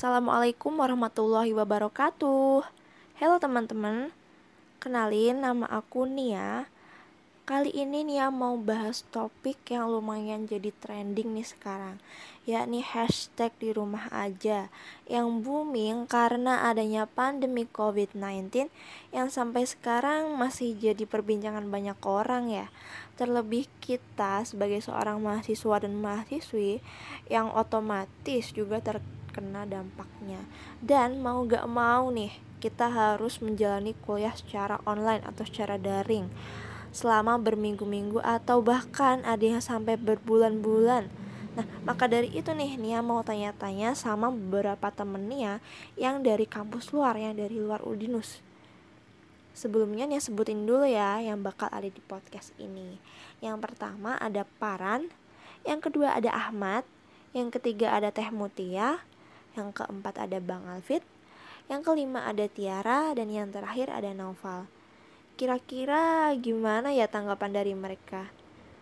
Assalamualaikum warahmatullahi wabarakatuh. Halo teman-teman, kenalin nama aku Nia. Kali ini Nia mau bahas topik yang lumayan jadi trending nih sekarang, yakni hashtag di rumah aja yang booming karena adanya pandemi COVID-19 yang sampai sekarang masih jadi perbincangan banyak orang ya. Terlebih kita sebagai seorang mahasiswa dan mahasiswi yang otomatis juga ter kena dampaknya dan mau gak mau nih kita harus menjalani kuliah secara online atau secara daring selama berminggu-minggu atau bahkan ada yang sampai berbulan-bulan Nah, maka dari itu nih Nia mau tanya-tanya sama beberapa temen Nia yang dari kampus luar, yang dari luar Udinus. Sebelumnya Nia sebutin dulu ya yang bakal ada di podcast ini. Yang pertama ada Paran, yang kedua ada Ahmad, yang ketiga ada Teh Mutia, yang keempat ada Bang Alfit, yang kelima ada Tiara, dan yang terakhir ada Noval. Kira-kira gimana ya tanggapan dari mereka?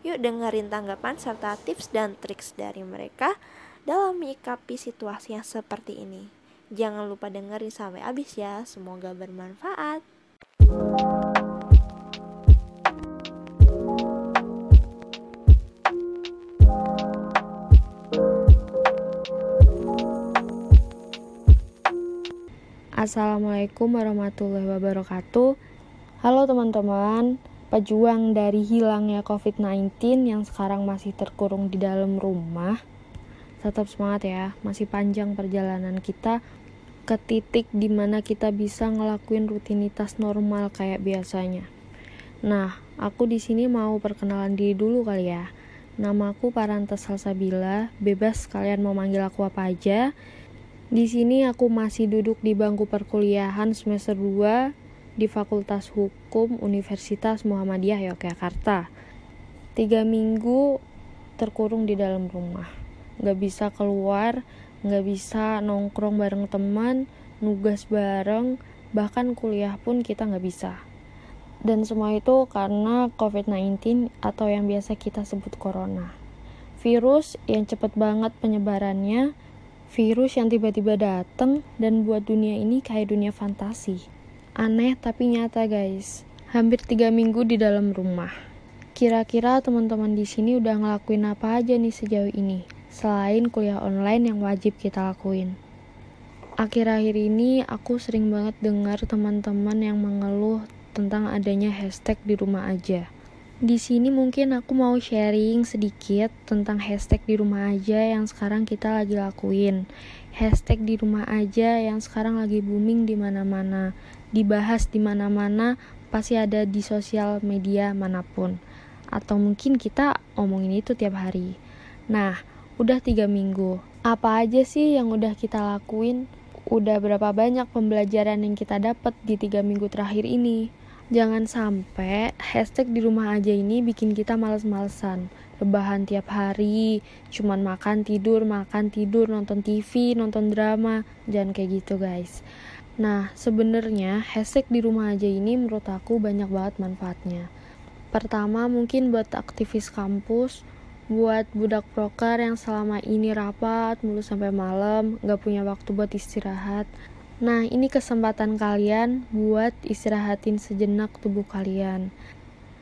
Yuk dengerin tanggapan serta tips dan triks dari mereka dalam menyikapi situasi yang seperti ini. Jangan lupa dengerin sampai habis ya, semoga bermanfaat. Assalamualaikum warahmatullahi wabarakatuh. Halo teman-teman Pejuang dari hilangnya COVID-19 yang sekarang masih terkurung di dalam rumah Tetap semangat ya, masih panjang perjalanan kita ke titik di mana kita bisa ngelakuin rutinitas normal kayak biasanya. Nah, aku di sini mau perkenalan diri dulu kali ya. Namaku Parantes Salsabila, bebas kalian mau manggil aku apa aja di sini aku masih duduk di bangku perkuliahan semester 2 di Fakultas Hukum Universitas Muhammadiyah Yogyakarta. Tiga minggu terkurung di dalam rumah. Gak bisa keluar, gak bisa nongkrong bareng teman, nugas bareng, bahkan kuliah pun kita gak bisa. Dan semua itu karena COVID-19 atau yang biasa kita sebut corona. Virus yang cepat banget penyebarannya, Virus yang tiba-tiba datang dan buat dunia ini kayak dunia fantasi. Aneh tapi nyata guys. Hampir tiga minggu di dalam rumah. Kira-kira teman-teman di sini udah ngelakuin apa aja nih sejauh ini? Selain kuliah online yang wajib kita lakuin. Akhir-akhir ini aku sering banget dengar teman-teman yang mengeluh tentang adanya hashtag di rumah aja. Di sini mungkin aku mau sharing sedikit tentang hashtag di rumah aja yang sekarang kita lagi lakuin. Hashtag di rumah aja yang sekarang lagi booming di mana-mana, dibahas di mana-mana, pasti ada di sosial media mana pun. Atau mungkin kita ngomongin itu tiap hari. Nah, udah tiga minggu. Apa aja sih yang udah kita lakuin? Udah berapa banyak pembelajaran yang kita dapat di tiga minggu terakhir ini? Jangan sampai hashtag di rumah aja ini bikin kita males-malesan. Rebahan tiap hari, cuman makan tidur, makan tidur, nonton TV, nonton drama. Jangan kayak gitu guys. Nah, sebenarnya hashtag di rumah aja ini menurut aku banyak banget manfaatnya. Pertama, mungkin buat aktivis kampus, buat budak proker yang selama ini rapat mulu sampai malam, gak punya waktu buat istirahat. Nah, ini kesempatan kalian buat istirahatin sejenak tubuh kalian.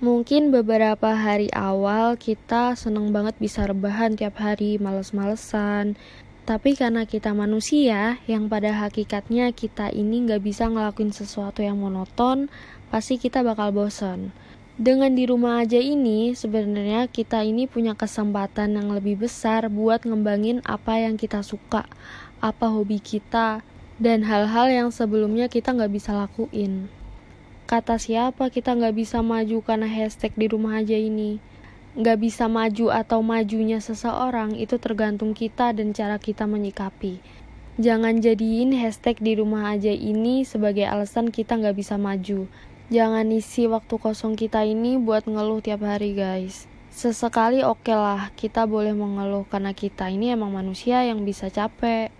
Mungkin beberapa hari awal kita seneng banget bisa rebahan tiap hari, males-malesan. Tapi karena kita manusia, yang pada hakikatnya kita ini nggak bisa ngelakuin sesuatu yang monoton, pasti kita bakal bosan. Dengan di rumah aja ini, sebenarnya kita ini punya kesempatan yang lebih besar buat ngembangin apa yang kita suka, apa hobi kita, dan hal-hal yang sebelumnya kita nggak bisa lakuin. Kata siapa kita nggak bisa maju karena hashtag di rumah aja ini? Nggak bisa maju atau majunya seseorang itu tergantung kita dan cara kita menyikapi. Jangan jadiin hashtag di rumah aja ini sebagai alasan kita nggak bisa maju. Jangan isi waktu kosong kita ini buat ngeluh tiap hari guys. Sesekali oke okay lah kita boleh mengeluh karena kita ini emang manusia yang bisa capek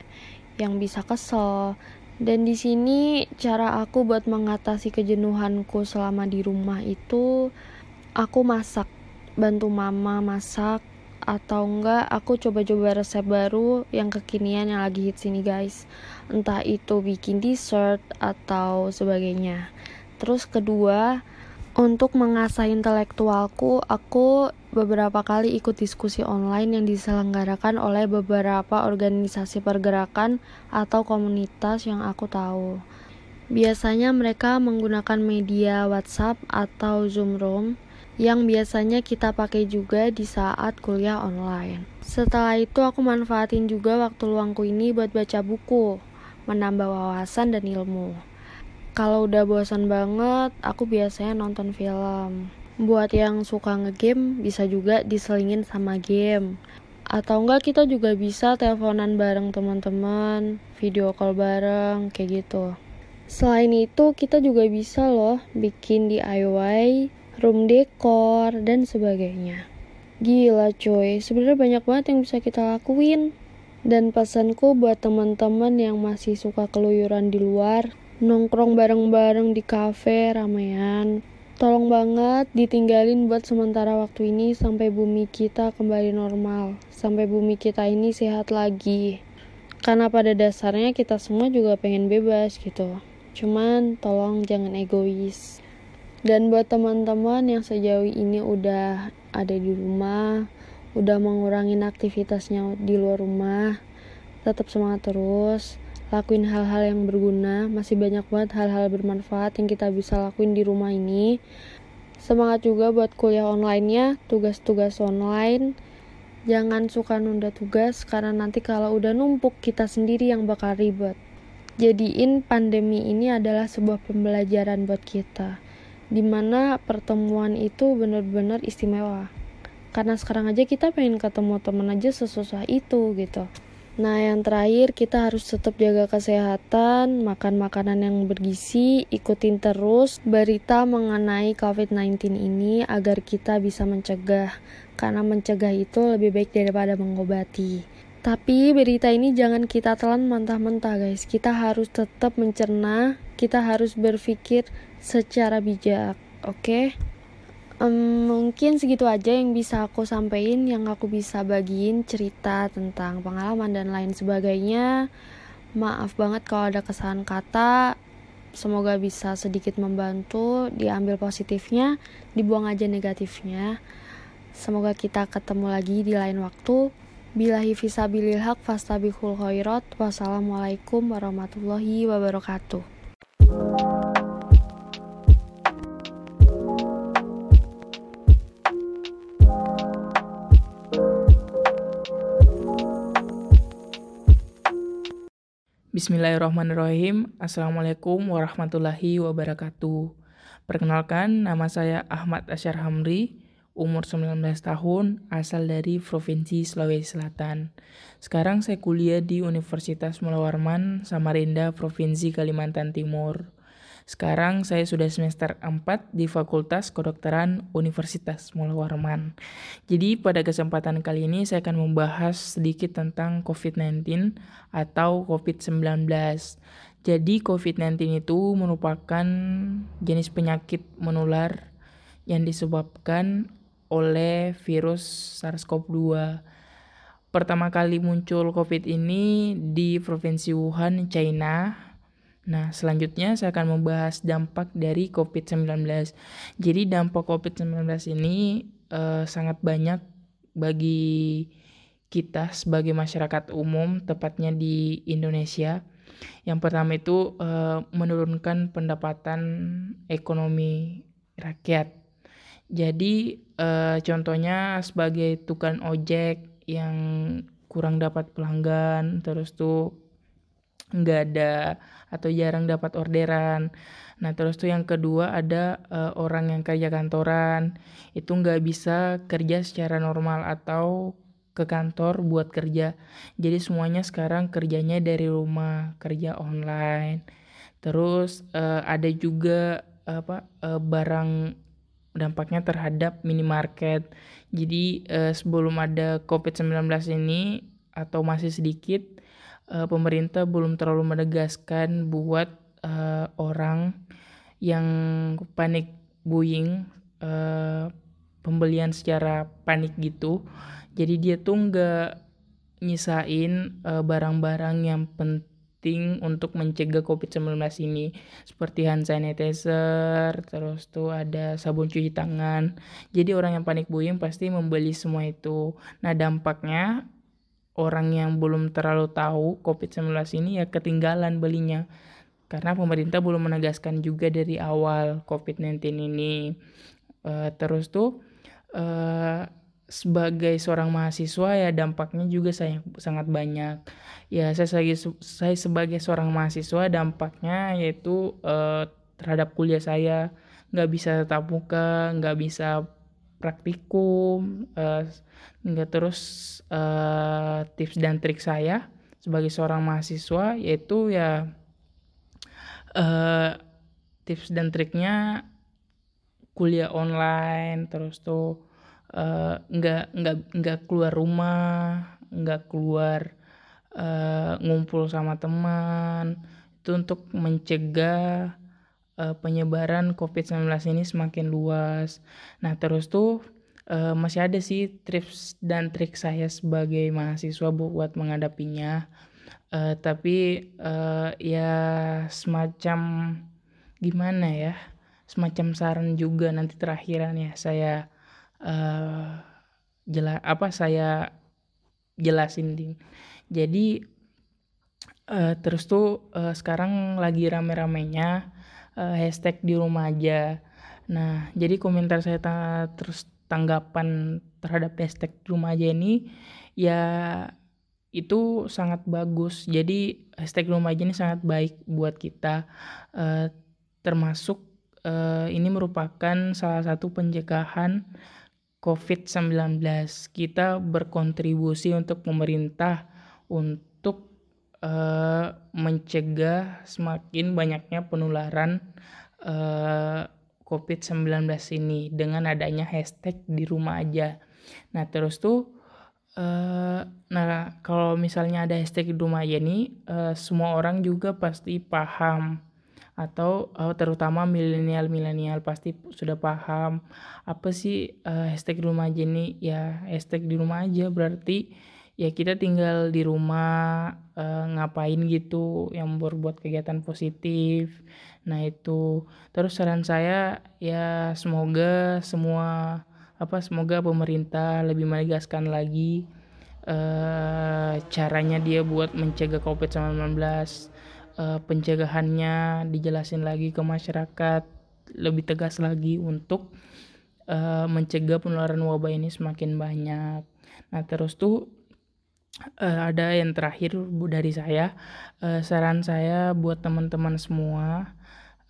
yang bisa kesel. Dan di sini cara aku buat mengatasi kejenuhanku selama di rumah itu aku masak, bantu mama masak atau enggak aku coba-coba resep baru yang kekinian yang lagi hits ini guys entah itu bikin dessert atau sebagainya terus kedua untuk mengasah intelektualku aku beberapa kali ikut diskusi online yang diselenggarakan oleh beberapa organisasi pergerakan atau komunitas yang aku tahu biasanya mereka menggunakan media WhatsApp atau Zoom Room yang biasanya kita pakai juga di saat kuliah online. Setelah itu aku manfaatin juga waktu luangku ini buat baca buku, menambah wawasan dan ilmu. Kalau udah bosan banget, aku biasanya nonton film. Buat yang suka ngegame, bisa juga diselingin sama game. Atau enggak kita juga bisa teleponan bareng teman-teman, video call bareng, kayak gitu. Selain itu, kita juga bisa loh bikin DIY room decor, dan sebagainya. Gila coy, sebenarnya banyak banget yang bisa kita lakuin. Dan pesanku buat teman-teman yang masih suka keluyuran di luar, nongkrong bareng-bareng di cafe ramean, tolong banget ditinggalin buat sementara waktu ini sampai bumi kita kembali normal, sampai bumi kita ini sehat lagi. Karena pada dasarnya kita semua juga pengen bebas gitu. Cuman tolong jangan egois. Dan buat teman-teman yang sejauh ini udah ada di rumah, udah mengurangin aktivitasnya di luar rumah, tetap semangat terus. Lakuin hal-hal yang berguna, masih banyak banget hal-hal bermanfaat yang kita bisa lakuin di rumah ini. Semangat juga buat kuliah online-nya, tugas-tugas online. Jangan suka nunda tugas karena nanti kalau udah numpuk kita sendiri yang bakal ribet. Jadiin pandemi ini adalah sebuah pembelajaran buat kita di mana pertemuan itu benar-benar istimewa karena sekarang aja kita pengen ketemu teman aja sesusah itu gitu Nah, yang terakhir kita harus tetap jaga kesehatan, makan makanan yang bergizi, ikutin terus berita mengenai COVID-19 ini agar kita bisa mencegah. Karena mencegah itu lebih baik daripada mengobati. Tapi berita ini jangan kita telan mentah-mentah, guys. Kita harus tetap mencerna, kita harus berpikir secara bijak, oke? Okay? Um, mungkin segitu aja yang bisa aku sampaikan, yang aku bisa bagiin cerita tentang pengalaman dan lain sebagainya. Maaf banget kalau ada kesalahan kata. Semoga bisa sedikit membantu, diambil positifnya, dibuang aja negatifnya. Semoga kita ketemu lagi di lain waktu. Bilahi fisabilil haq fastabihul khairat. Wassalamualaikum warahmatullahi wabarakatuh. Bismillahirrahmanirrahim. Assalamualaikum warahmatullahi wabarakatuh. Perkenalkan, nama saya Ahmad Asyar Hamri, umur 19 tahun, asal dari Provinsi Sulawesi Selatan. Sekarang saya kuliah di Universitas Mula Warman, Samarinda, Provinsi Kalimantan Timur. Sekarang saya sudah semester 4 di Fakultas Kedokteran Universitas Mula Warman. Jadi pada kesempatan kali ini saya akan membahas sedikit tentang COVID-19 atau COVID-19. Jadi COVID-19 itu merupakan jenis penyakit menular yang disebabkan oleh virus SARS-CoV-2. Pertama kali muncul COVID ini di Provinsi Wuhan, China Nah, selanjutnya saya akan membahas dampak dari COVID-19. Jadi dampak COVID-19 ini uh, sangat banyak bagi kita sebagai masyarakat umum, tepatnya di Indonesia. Yang pertama itu uh, menurunkan pendapatan ekonomi rakyat. Jadi uh, contohnya sebagai tukang ojek yang kurang dapat pelanggan, terus tuh nggak ada atau jarang dapat orderan. Nah terus tuh yang kedua ada uh, orang yang kerja kantoran itu nggak bisa kerja secara normal atau ke kantor buat kerja. Jadi semuanya sekarang kerjanya dari rumah, kerja online. Terus uh, ada juga apa uh, barang dampaknya terhadap minimarket. Jadi uh, sebelum ada COVID-19 ini atau masih sedikit uh, pemerintah belum terlalu menegaskan buat uh, orang yang panik buying uh, pembelian secara panik gitu. Jadi dia tuh nggak nyisain barang barang-barang yang penting untuk mencegah COVID-19 ini. Seperti hand sanitizer terus tuh ada sabun cuci tangan. Jadi orang yang panik buying pasti membeli semua itu. Nah dampaknya orang yang belum terlalu tahu COVID-19 ini ya ketinggalan belinya. Karena pemerintah belum menegaskan juga dari awal COVID-19 ini. Uh, terus tuh uh, sebagai seorang mahasiswa ya dampaknya juga saya sangat banyak. Ya saya sebagai saya sebagai seorang mahasiswa dampaknya yaitu uh, terhadap kuliah saya. Nggak bisa tatap muka nggak bisa praktikum uh, terus uh, tips dan trik saya sebagai seorang mahasiswa yaitu ya uh, tips dan triknya kuliah online terus tuh uh, nggak nggak nggak keluar rumah nggak keluar uh, ngumpul sama teman. Itu untuk mencegah uh, penyebaran COVID-19 ini semakin luas. Nah terus tuh uh, masih ada sih tips dan trik saya sebagai mahasiswa buat menghadapinya. Uh, tapi uh, ya semacam gimana ya, semacam saran juga nanti terakhiran ya saya uh, jela apa saya jelasin ding. Jadi uh, terus tuh uh, sekarang lagi rame-ramenya uh, hashtag di rumah aja. Nah, jadi komentar saya ta terus tanggapan terhadap hashtag di rumah aja ini ya itu sangat bagus. Jadi hashtag rumah aja ini sangat baik buat kita uh, termasuk uh, ini merupakan salah satu pencegahan COVID-19. Kita berkontribusi untuk pemerintah untuk uh, mencegah semakin banyaknya penularan uh, COVID-19 ini dengan adanya hashtag di rumah aja. Nah terus tuh uh, nah kalau misalnya ada hashtag di rumah aja nih uh, semua orang juga pasti paham atau uh, terutama milenial-milenial pasti sudah paham apa sih uh, hashtag rumah aja nih ya hashtag di rumah aja berarti ya kita tinggal di rumah uh, ngapain gitu yang berbuat kegiatan positif. Nah itu. Terus saran saya ya semoga semua apa semoga pemerintah lebih menegaskan lagi uh, caranya dia buat mencegah COVID-19 uh, pencegahannya dijelasin lagi ke masyarakat lebih tegas lagi untuk uh, mencegah penularan wabah ini semakin banyak. Nah terus tuh uh, ada yang terakhir bu dari saya. Uh, saran saya buat teman-teman semua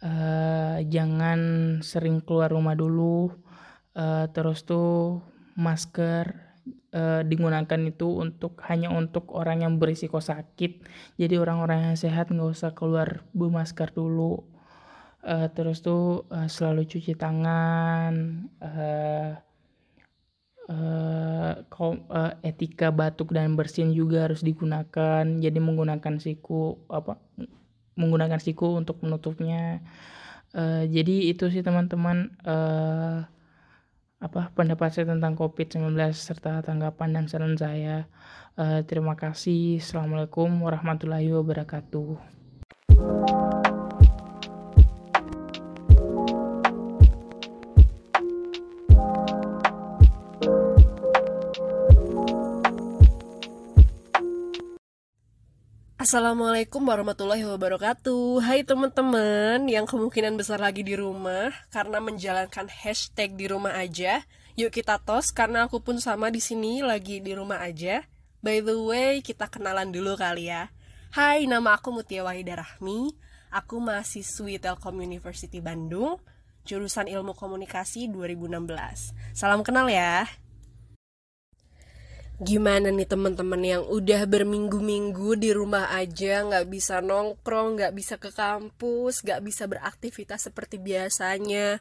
uh, jangan sering keluar rumah dulu. Uh, terus tuh masker uh, digunakan itu untuk hanya untuk orang yang berisiko sakit. Jadi orang-orang yang sehat nggak usah keluar masker dulu. Uh, terus tuh uh, selalu cuci tangan uh, uh, uh, etika batuk dan bersin juga harus digunakan jadi menggunakan siku apa menggunakan siku untuk menutupnya uh, jadi itu sih teman-teman uh, apa pendapat saya tentang COVID-19 serta tanggapan dan saran saya. Uh, terima kasih. Assalamualaikum warahmatullahi wabarakatuh. Assalamualaikum warahmatullahi wabarakatuh. Hai teman-teman yang kemungkinan besar lagi di rumah Karena menjalankan hashtag di rumah aja. Yuk kita tos karena aku pun sama di sini lagi di rumah aja. By the way kita kenalan dulu kali ya. Hai nama aku Mutia Wahida Rahmi. Aku mahasiswi Telkom University Bandung Jurusan Ilmu Komunikasi 2016 Salam kenal ya Gimana nih teman-teman yang udah berminggu-minggu di rumah aja nggak bisa nongkrong, nggak bisa ke kampus, nggak bisa beraktivitas seperti biasanya.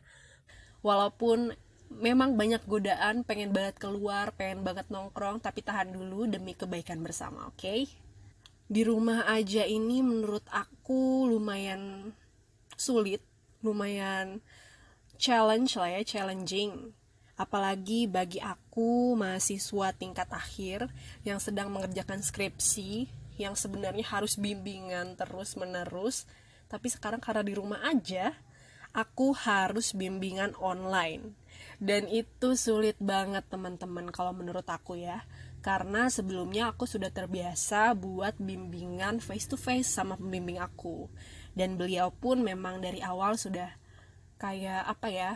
Walaupun memang banyak godaan, pengen banget keluar, pengen banget nongkrong, tapi tahan dulu demi kebaikan bersama, oke? Okay? Di rumah aja ini menurut aku lumayan sulit, lumayan challenge lah ya, challenging Apalagi bagi aku mahasiswa tingkat akhir yang sedang mengerjakan skripsi yang sebenarnya harus bimbingan terus-menerus, tapi sekarang karena di rumah aja, aku harus bimbingan online. Dan itu sulit banget teman-teman kalau menurut aku ya. Karena sebelumnya aku sudah terbiasa buat bimbingan face to face sama pembimbing aku. Dan beliau pun memang dari awal sudah kayak apa ya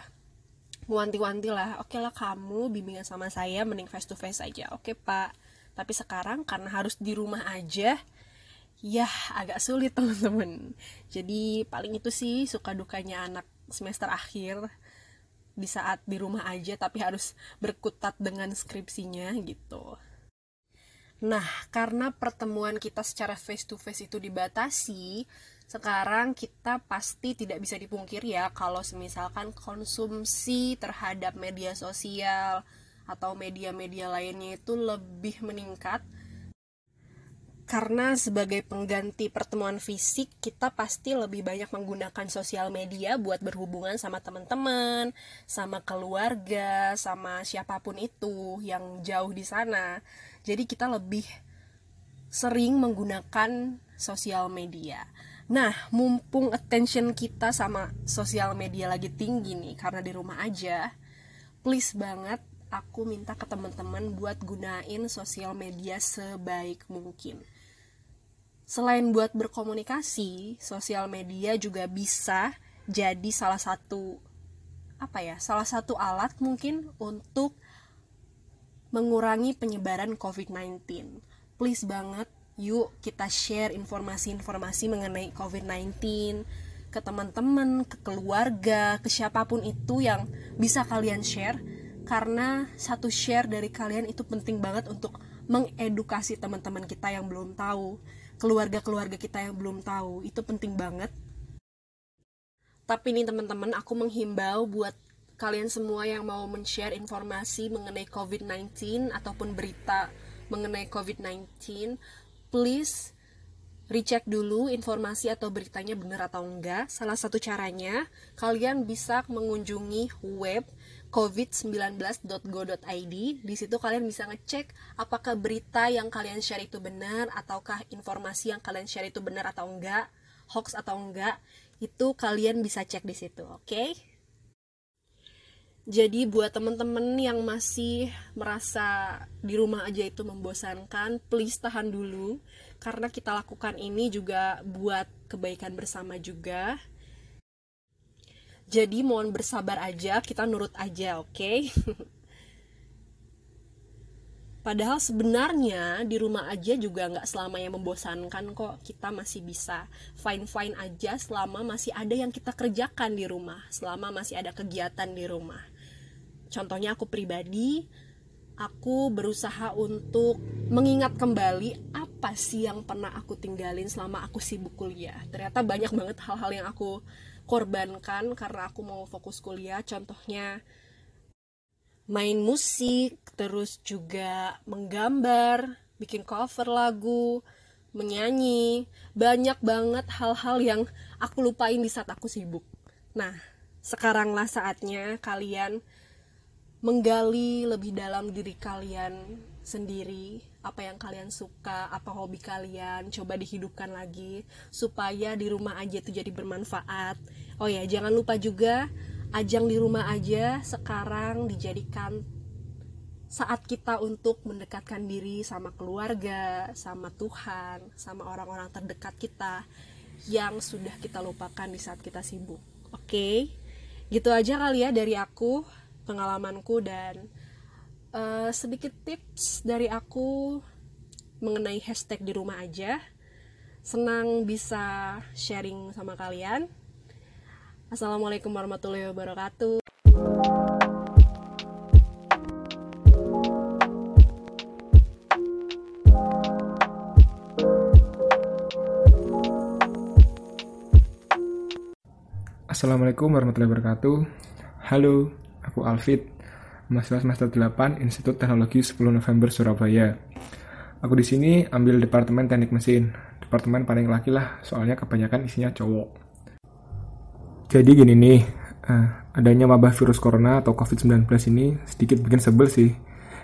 wanti-wanti lah. Oke lah kamu bimbingan sama saya mending face to face aja. Oke pak. Tapi sekarang karena harus di rumah aja ya agak sulit teman-teman. Jadi paling itu sih suka dukanya anak semester akhir di saat di rumah aja tapi harus berkutat dengan skripsinya gitu. Nah, karena pertemuan kita secara face to face itu dibatasi, sekarang kita pasti tidak bisa dipungkir ya kalau semisalkan konsumsi terhadap media sosial atau media-media lainnya itu lebih meningkat karena sebagai pengganti pertemuan fisik kita pasti lebih banyak menggunakan sosial media buat berhubungan sama teman-teman, sama keluarga, sama siapa pun itu yang jauh di sana. Jadi kita lebih sering menggunakan sosial media. Nah, mumpung attention kita sama sosial media lagi tinggi nih karena di rumah aja, please banget aku minta ke teman-teman buat gunain sosial media sebaik mungkin. Selain buat berkomunikasi, sosial media juga bisa jadi salah satu apa ya? Salah satu alat mungkin untuk mengurangi penyebaran COVID-19. Please banget yuk kita share informasi-informasi mengenai COVID-19 ke teman-teman, ke keluarga, ke siapa pun itu yang bisa kalian share karena satu share dari kalian itu penting banget untuk mengedukasi teman-teman kita yang belum tahu, keluarga-keluarga kita yang belum tahu, itu penting banget. Tapi nih teman-teman, aku menghimbau buat kalian semua yang mau men-share informasi mengenai COVID-19 ataupun berita mengenai COVID-19 please recheck dulu informasi atau beritanya benar atau enggak. Salah satu caranya, kalian bisa mengunjungi web covid19.go.id. Di situ kalian bisa ngecek apakah berita yang kalian share itu benar ataukah informasi yang kalian share itu benar atau enggak, hoax atau enggak. Itu kalian bisa cek di situ, oke? Okay? Jadi buat temen-temen yang masih merasa di rumah aja itu membosankan, please tahan dulu karena kita lakukan ini juga buat kebaikan bersama juga. Jadi mohon bersabar aja, kita nurut aja, oke? Okay? Padahal sebenarnya di rumah aja juga nggak selamanya membosankan kok. Kita masih bisa fine-fine aja selama masih ada yang kita kerjakan di rumah, selama masih ada kegiatan di rumah Contohnya aku pribadi, aku berusaha untuk mengingat kembali apa sih yang pernah aku tinggalin selama aku sibuk kuliah. Ternyata banyak banget hal-hal yang aku korbankan karena aku mau fokus kuliah. Contohnya main musik, terus juga menggambar, bikin cover lagu, menyanyi. Banyak banget hal-hal yang aku lupain di saat aku sibuk. Nah, sekaranglah saatnya kalian menggali lebih dalam diri kalian sendiri apa yang kalian suka apa hobi kalian coba dihidupkan lagi supaya di rumah aja itu jadi bermanfaat oh ya jangan lupa juga ajang di rumah aja sekarang dijadikan saat kita untuk mendekatkan diri sama keluarga, sama Tuhan, sama orang-orang terdekat kita yang sudah kita lupakan di saat kita sibuk. Oke, okay? gitu aja kali ya dari aku pengalamanku dan uh, sedikit tips dari aku mengenai hashtag di rumah aja. Senang bisa sharing sama kalian. Assalamualaikum warahmatullahi wabarakatuh. Assalamualaikum warahmatullahi wabarakatuh. Halo, Aku Alfit, mahasiswa semester 8 Institut Teknologi 10 November Surabaya. Aku di sini ambil departemen teknik mesin, departemen paling laki lah, soalnya kebanyakan isinya cowok. Jadi gini nih, Nah, adanya wabah virus corona atau COVID-19 ini sedikit bikin sebel sih.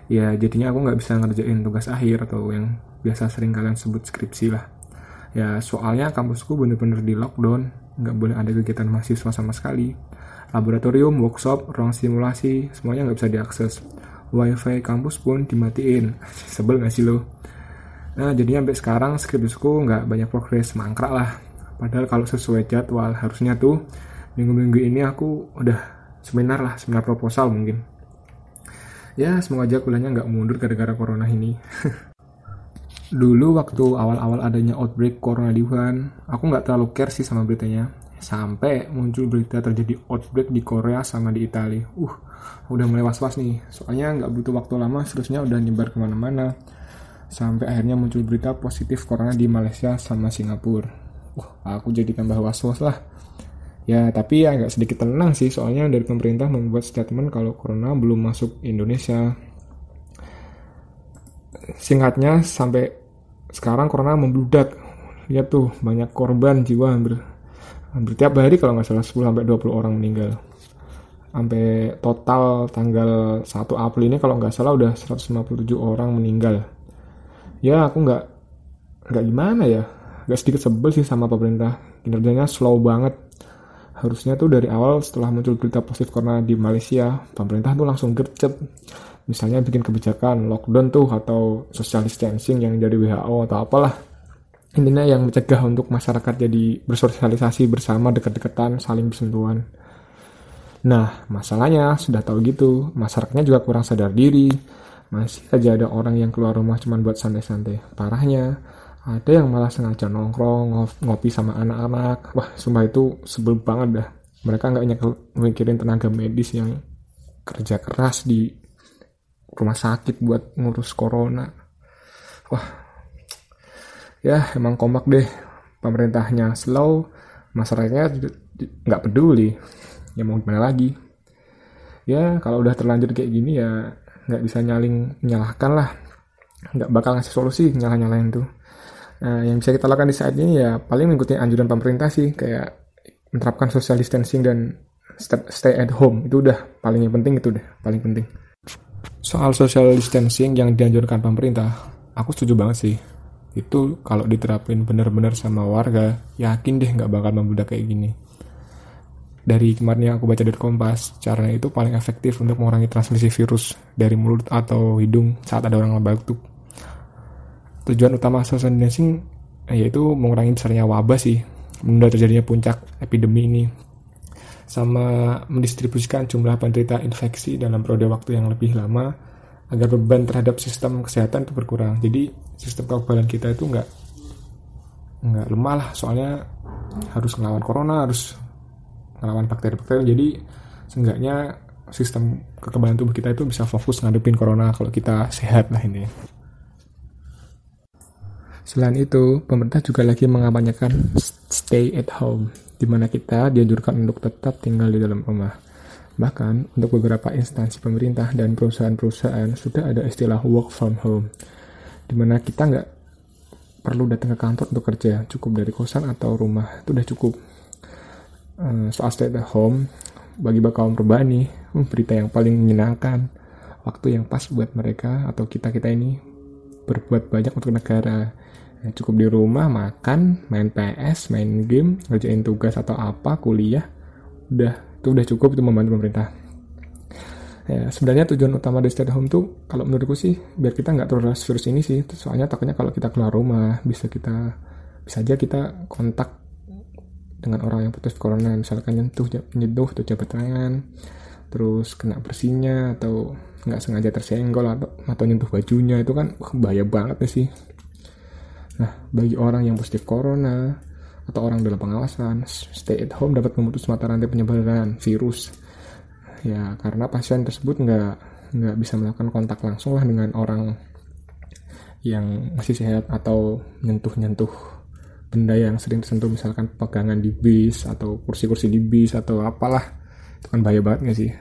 Ya, jadinya aku nggak bisa ngerjain tugas akhir atau yang biasa sering kalian sebut skripsi lah. Ya, soalnya kampusku bener-bener di lockdown, nggak boleh ada kegiatan mahasiswa sama sekali. Laboratorium, workshop, ruang simulasi, semuanya nggak bisa diakses. Wifi kampus pun dimatiin. Sebel nggak sih lo? Nah, jadinya sampai sekarang skripsiku nggak banyak progres, mangkrak lah. Padahal kalau sesuai jadwal harusnya tuh minggu-minggu ini aku udah seminar lah, seminar proposal mungkin. Ya, semoga aja kuliahnya nggak mundur gara-gara corona ini. Dulu waktu awal-awal adanya outbreak corona di Wuhan, aku nggak terlalu care sih sama beritanya. Sampai muncul berita terjadi outbreak di Korea sama di Italia. Uh, udah mulai was-was nih. Soalnya nggak butuh waktu lama, seterusnya udah nyebar ke mana-mana. Sampai akhirnya muncul berita positif corona di Malaysia sama Singapura. Uh, aku jadi tambah was-was lah Ya, tapi ya agak sedikit tenang sih, soalnya dari pemerintah membuat statement kalau corona belum masuk Indonesia. Singkatnya, sampai sekarang corona membludak. Lihat tuh, banyak korban jiwa hampir. Hampir tiap hari kalau nggak salah 10-20 orang meninggal. Sampai total tanggal 1 April ini kalau nggak salah udah 157 orang meninggal. Ya, aku nggak nggak gimana ya. Nggak sedikit sebel sih sama pemerintah. Kinerjanya slow banget harusnya tuh dari awal setelah muncul berita positif corona di Malaysia, pemerintah tuh langsung gercep. Misalnya bikin kebijakan lockdown tuh atau social distancing yang jadi WHO atau apalah. Intinya yang mencegah untuk masyarakat jadi bersosialisasi bersama dekat-dekatan, saling bersentuhan. Nah, masalahnya sudah tahu gitu, masyarakatnya juga kurang sadar diri. Masih aja ada orang yang keluar rumah cuma buat santai-santai. Parahnya, ada yang malah sengaja nongkrong ngopi sama anak-anak wah sumpah itu sebel banget dah mereka nggak mikirin tenaga medis yang kerja keras di rumah sakit buat ngurus corona wah ya emang kompak deh pemerintahnya slow masyarakatnya nggak peduli ya mau gimana lagi ya kalau udah terlanjur kayak gini ya nggak bisa nyaling menyalahkan lah nggak bakal ngasih solusi nyalah nyalahin tuh Nah, yang bisa kita lakukan di saat ini ya paling mengikuti anjuran pemerintah sih, kayak menerapkan social distancing dan stay at home. Itu udah paling yang penting itu deh, paling penting. Soal social distancing yang dianjurkan pemerintah, aku setuju banget sih. Itu kalau diterapin benar-benar sama warga, yakin deh nggak bakal membludak kayak gini. Dari kemarin yang aku baca dari Kompas, caranya itu paling efektif untuk mengurangi transmisi virus dari mulut atau hidung saat ada orang batuk tujuan utama social distancing eh, yaitu mengurangi besarnya wabah sih menunda terjadinya puncak epidemi ini sama mendistribusikan jumlah penderita infeksi dalam periode waktu yang lebih lama agar beban terhadap sistem kesehatan itu berkurang. Jadi sistem kekebalan kita itu nggak nggak lemah lah. Soalnya harus melawan corona harus melawan bakteri-bakteri. Jadi seenggaknya sistem kekebalan tubuh kita itu bisa fokus ngadepin corona kalau kita sehat lah ini Selain itu, pemerintah juga lagi mengampanyekan stay at home, di mana kita dianjurkan untuk tetap tinggal di dalam rumah. Bahkan, untuk beberapa instansi pemerintah dan perusahaan-perusahaan sudah ada istilah work from home, di mana kita nggak perlu datang ke kantor untuk kerja, cukup dari kosan atau rumah, itu udah cukup. Eh, soal stay at home, bagi kaum perubahan nih, hmm, berita yang paling menyenangkan, waktu yang pas buat mereka atau kita-kita ini berbuat banyak untuk negara ya, cukup di rumah makan main PS main game ngerjain tugas atau apa kuliah udah itu udah cukup itu membantu pemerintah. Ya sebenarnya tujuan utama dari stay at home tuh kalau menurutku sih biar kita nggak terus virus ini sih. Soalnya takutnya kalau kita keluar rumah bisa kita bisa aja kita kontak dengan orang yang putus corona. Misalkan nyentuh nyentuh atau jabat tangan terus kena bersihnya atau nggak sengaja tersenggol atau atau nyentuh bajunya itu kan bahaya banget sih. Nah, bagi orang yang positif corona atau orang dalam pengawasan, stay at home dapat memutus mata rantai penyebaran virus. Ya, karena pasien tersebut nggak nggak bisa melakukan kontak langsung lah dengan orang yang masih sehat atau nyentuh-nyentuh benda yang sering tersentuh misalkan pegangan di bis atau kursi-kursi di bis atau apalah. Itu kan bahaya banget gak sih?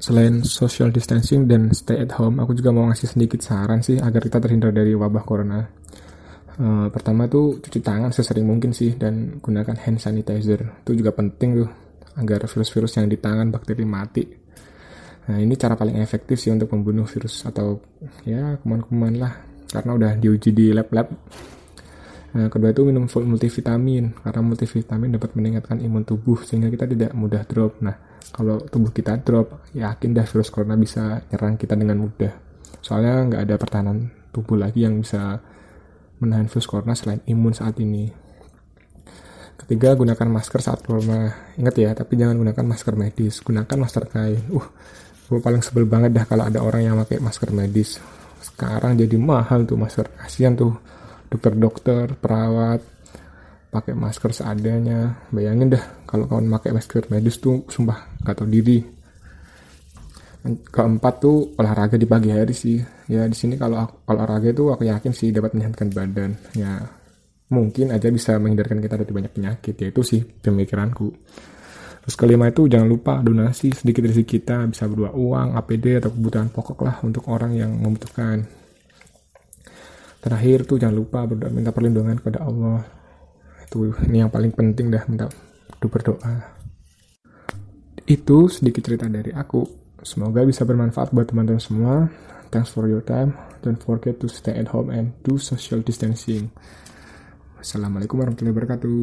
Selain social distancing dan stay at home aku juga mau ngasih sedikit saran sih agar kita terhindar dari wabah corona Uh, pertama tuh cuci tangan sesering mungkin sih dan gunakan hand sanitizer itu juga penting tuh agar virus-virus yang di tangan bakteri mati. Nah, ini cara paling efektif sih untuk membunuh virus atau ya kuman-kuman lah karena udah diuji di lab-lab. Nah, kedua itu minum multivitamin karena multivitamin dapat meningkatkan imun tubuh sehingga kita tidak mudah drop. Nah, kalau tubuh kita drop, yakin dah virus corona bisa nyerang kita dengan mudah. Soalnya nggak ada pertahanan tubuh lagi yang bisa menahan virus corona selain imun saat ini. Ketiga, gunakan masker saat keluar rumah. Ingat ya, tapi jangan gunakan masker medis. Gunakan masker kain. Uh, gue paling sebel banget dah kalau ada orang yang pakai masker medis. Sekarang jadi mahal tuh masker. Kasihan tuh dokter-dokter, perawat, pakai masker seadanya. Bayangin dah kalau kawan pakai masker medis tuh sumpah gak tau diri. Keempat tuh olahraga di pagi hari sih. Ya di sini kalau olahraga itu aku yakin sih dapat menyehatkan badan. Ya mungkin aja bisa menghindarkan kita dari banyak penyakit. Ya itu sih pemikiranku. Terus kelima itu jangan lupa donasi sedikit dari kita bisa berupa uang, APD atau kebutuhan pokok lah untuk orang yang membutuhkan. Terakhir tuh jangan lupa berdoa minta perlindungan kepada Allah. Itu ini yang paling penting dah minta berdoa. Itu sedikit cerita dari aku. Semoga bisa bermanfaat buat teman-teman semua. Thanks for your time. Don't forget to stay at home and do social distancing. Wassalamualaikum warahmatullahi wabarakatuh.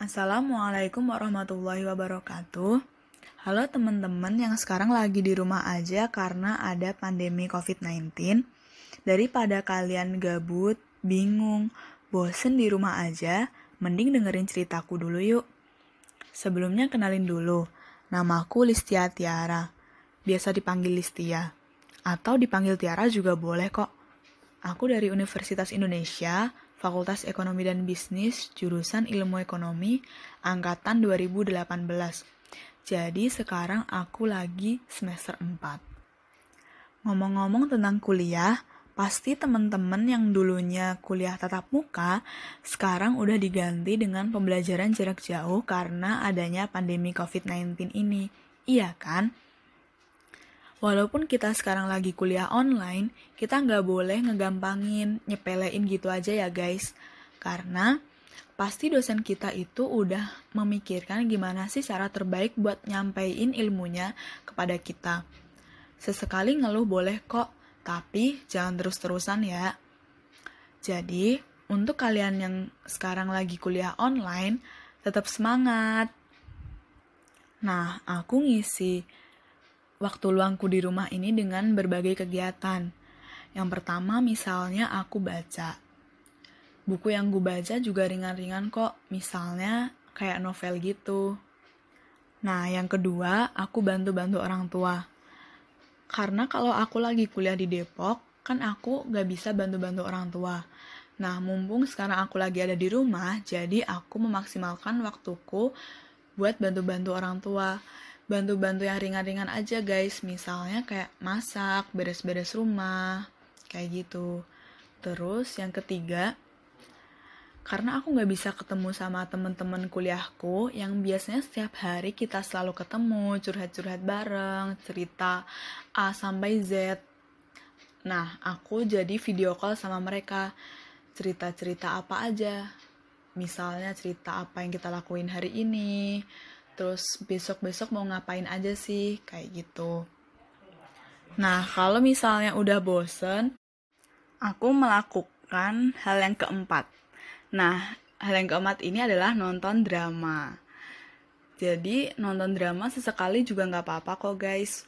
Assalamualaikum warahmatullahi wabarakatuh. Halo teman-teman yang sekarang lagi di rumah aja karena ada pandemi COVID-19. Daripada kalian gabut, bingung, bosen di rumah aja, mending dengerin ceritaku dulu yuk. Sebelumnya kenalin dulu, namaku Listia Tiara. Biasa dipanggil Listia. Atau dipanggil Tiara juga boleh kok. Aku dari Universitas Indonesia, Fakultas Ekonomi dan Bisnis, jurusan Ilmu Ekonomi, angkatan 2018. Jadi sekarang aku lagi semester 4. Ngomong-ngomong tentang kuliah, pasti teman-teman yang dulunya kuliah tatap muka, sekarang udah diganti dengan pembelajaran jarak jauh karena adanya pandemi COVID-19 ini. Iya kan? Walaupun kita sekarang lagi kuliah online, kita nggak boleh ngegampangin, nyepelein gitu aja ya guys. Karena pasti dosen kita itu udah memikirkan gimana sih cara terbaik buat nyampein ilmunya kepada kita. Sesekali ngeluh boleh kok, tapi jangan terus-terusan ya. Jadi, untuk kalian yang sekarang lagi kuliah online, tetap semangat. Nah, aku ngisi waktu luangku di rumah ini dengan berbagai kegiatan. Yang pertama misalnya aku baca. Buku yang gue baca juga ringan-ringan kok, misalnya kayak novel gitu. Nah, yang kedua, aku bantu-bantu orang tua. Karena kalau aku lagi kuliah di Depok, kan aku gak bisa bantu-bantu orang tua. Nah, mumpung sekarang aku lagi ada di rumah, jadi aku memaksimalkan waktuku buat bantu-bantu orang tua bantu-bantu yang ringan-ringan aja guys misalnya kayak masak beres-beres rumah kayak gitu terus yang ketiga karena aku nggak bisa ketemu sama temen-temen kuliahku yang biasanya setiap hari kita selalu ketemu curhat-curhat bareng cerita A sampai Z. Nah aku jadi video call sama mereka. Cerita-cerita apa aja? Misalnya cerita apa yang kita lakuin hari ini. Terus besok-besok mau ngapain aja sih? Kayak gitu. Nah kalau misalnya udah bosen aku melakukan hal yang keempat nah hal yang keempat ini adalah nonton drama jadi nonton drama sesekali juga nggak apa-apa kok guys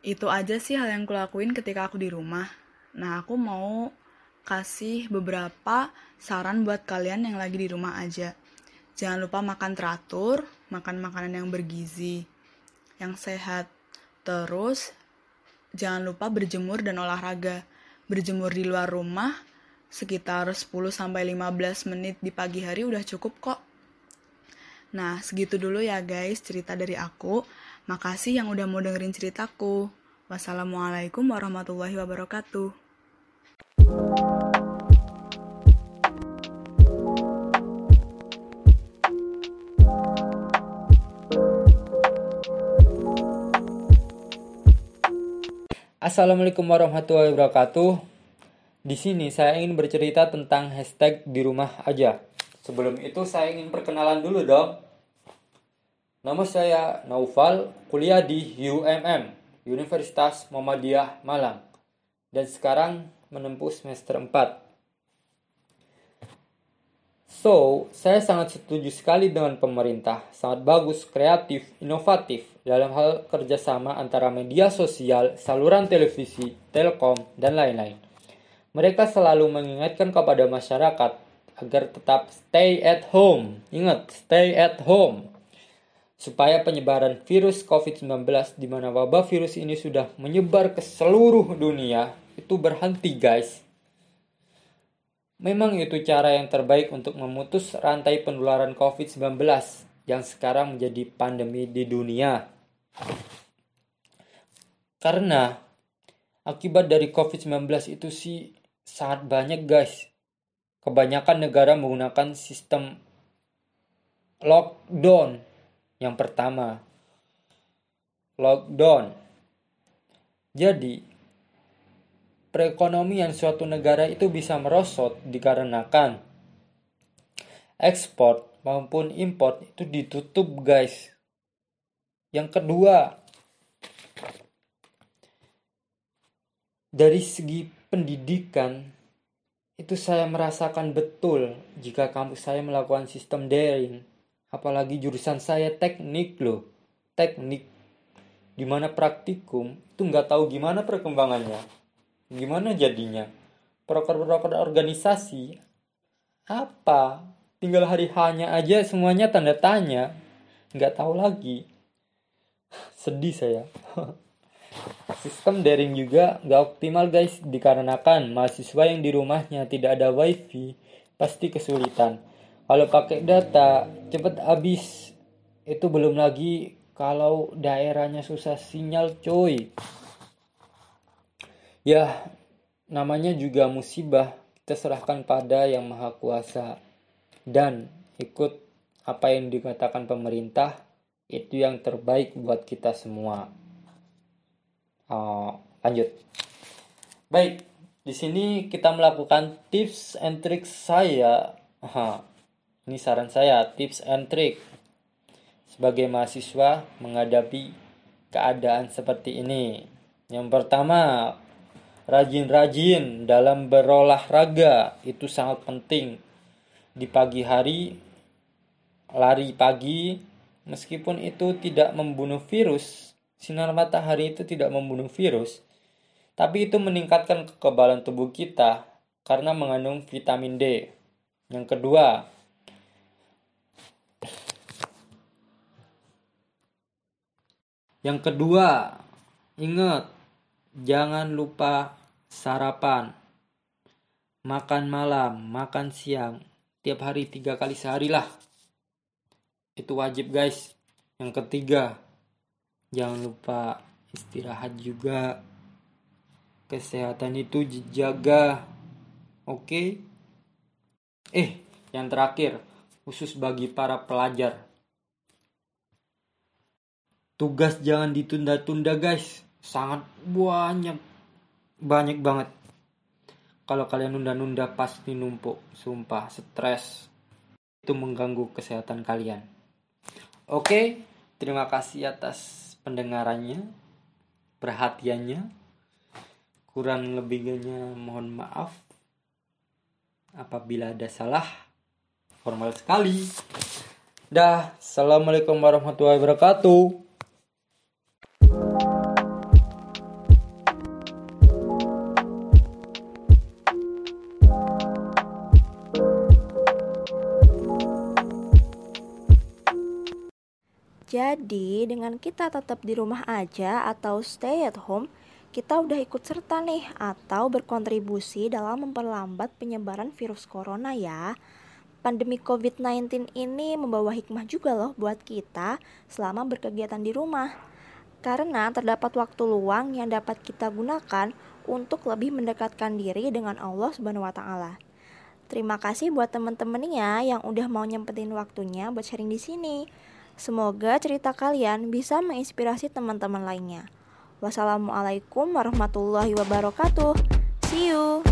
itu aja sih hal yang kulakuin ketika aku di rumah nah aku mau kasih beberapa saran buat kalian yang lagi di rumah aja Jangan lupa makan teratur, makan makanan yang bergizi, yang sehat. Terus, jangan lupa berjemur dan olahraga. Berjemur di luar rumah sekitar 10-15 menit di pagi hari udah cukup kok. Nah, segitu dulu ya guys cerita dari aku. Makasih yang udah mau dengerin ceritaku. Wassalamualaikum warahmatullahi wabarakatuh. Assalamualaikum warahmatullahi wabarakatuh. Di sini saya ingin bercerita tentang hashtag di rumah aja. Sebelum itu saya ingin perkenalan dulu dong. Nama saya Naufal, kuliah di UMM, Universitas Muhammadiyah Malang. Dan sekarang menempuh semester 4. So, saya sangat setuju sekali dengan pemerintah. Sangat bagus, kreatif, inovatif dalam hal kerjasama antara media sosial, saluran televisi, telkom, dan lain-lain. Mereka selalu mengingatkan kepada masyarakat agar tetap stay at home. Ingat, stay at home. Supaya penyebaran virus COVID-19 di mana wabah virus ini sudah menyebar ke seluruh dunia itu berhenti guys Memang itu cara yang terbaik untuk memutus rantai penularan COVID-19 yang sekarang menjadi pandemi di dunia. Karena akibat dari COVID-19 itu sih sangat banyak guys. Kebanyakan negara menggunakan sistem lockdown. Yang pertama, lockdown. Jadi, perekonomian suatu negara itu bisa merosot dikarenakan ekspor maupun impor itu ditutup guys. Yang kedua, dari segi pendidikan itu saya merasakan betul jika kampus saya melakukan sistem daring. Apalagi jurusan saya teknik loh, teknik. Di mana praktikum itu nggak tahu gimana perkembangannya Gimana jadinya? Proker-proker organisasi apa? Tinggal hari hanya aja semuanya tanda tanya. Nggak tahu lagi. Sedih saya. Sistem daring juga nggak optimal guys dikarenakan mahasiswa yang di rumahnya tidak ada wifi pasti kesulitan. Kalau pakai data cepet habis. Itu belum lagi kalau daerahnya susah sinyal coy. Ya, namanya juga musibah. Kita serahkan pada yang maha kuasa. Dan ikut apa yang dikatakan pemerintah, itu yang terbaik buat kita semua. Uh, lanjut. Baik, di sini kita melakukan tips and trick saya. Aha, ini saran saya, tips and trick sebagai mahasiswa menghadapi keadaan seperti ini. Yang pertama, rajin-rajin dalam berolahraga itu sangat penting di pagi hari lari pagi meskipun itu tidak membunuh virus sinar matahari itu tidak membunuh virus tapi itu meningkatkan kekebalan tubuh kita karena mengandung vitamin D yang kedua yang kedua ingat jangan lupa sarapan, makan malam, makan siang, tiap hari tiga kali sehari lah. Itu wajib guys. Yang ketiga, jangan lupa istirahat juga. Kesehatan itu dijaga. Oke? Okay? Eh, yang terakhir, khusus bagi para pelajar. Tugas jangan ditunda-tunda guys. Sangat banyak banyak banget kalau kalian nunda-nunda pasti numpuk sumpah stres itu mengganggu kesehatan kalian oke terima kasih atas pendengarannya perhatiannya kurang lebihnya mohon maaf apabila ada salah. Formal sekali. Dah. Assalamualaikum warahmatullahi wabarakatuh Jadi, dengan kita tetap di rumah aja atau stay at home, kita udah ikut serta nih atau berkontribusi dalam memperlambat penyebaran virus corona ya. Pandemi COVID-19 ini membawa hikmah juga loh buat kita selama berkegiatan di rumah. Karena terdapat waktu luang yang dapat kita gunakan untuk lebih mendekatkan diri dengan Allah Subhanahu wa taala. Terima kasih buat teman-teman ya yang udah mau nyempetin waktunya buat sharing di sini. Semoga cerita kalian bisa menginspirasi teman-teman lainnya. Wassalamualaikum warahmatullahi wabarakatuh. See you.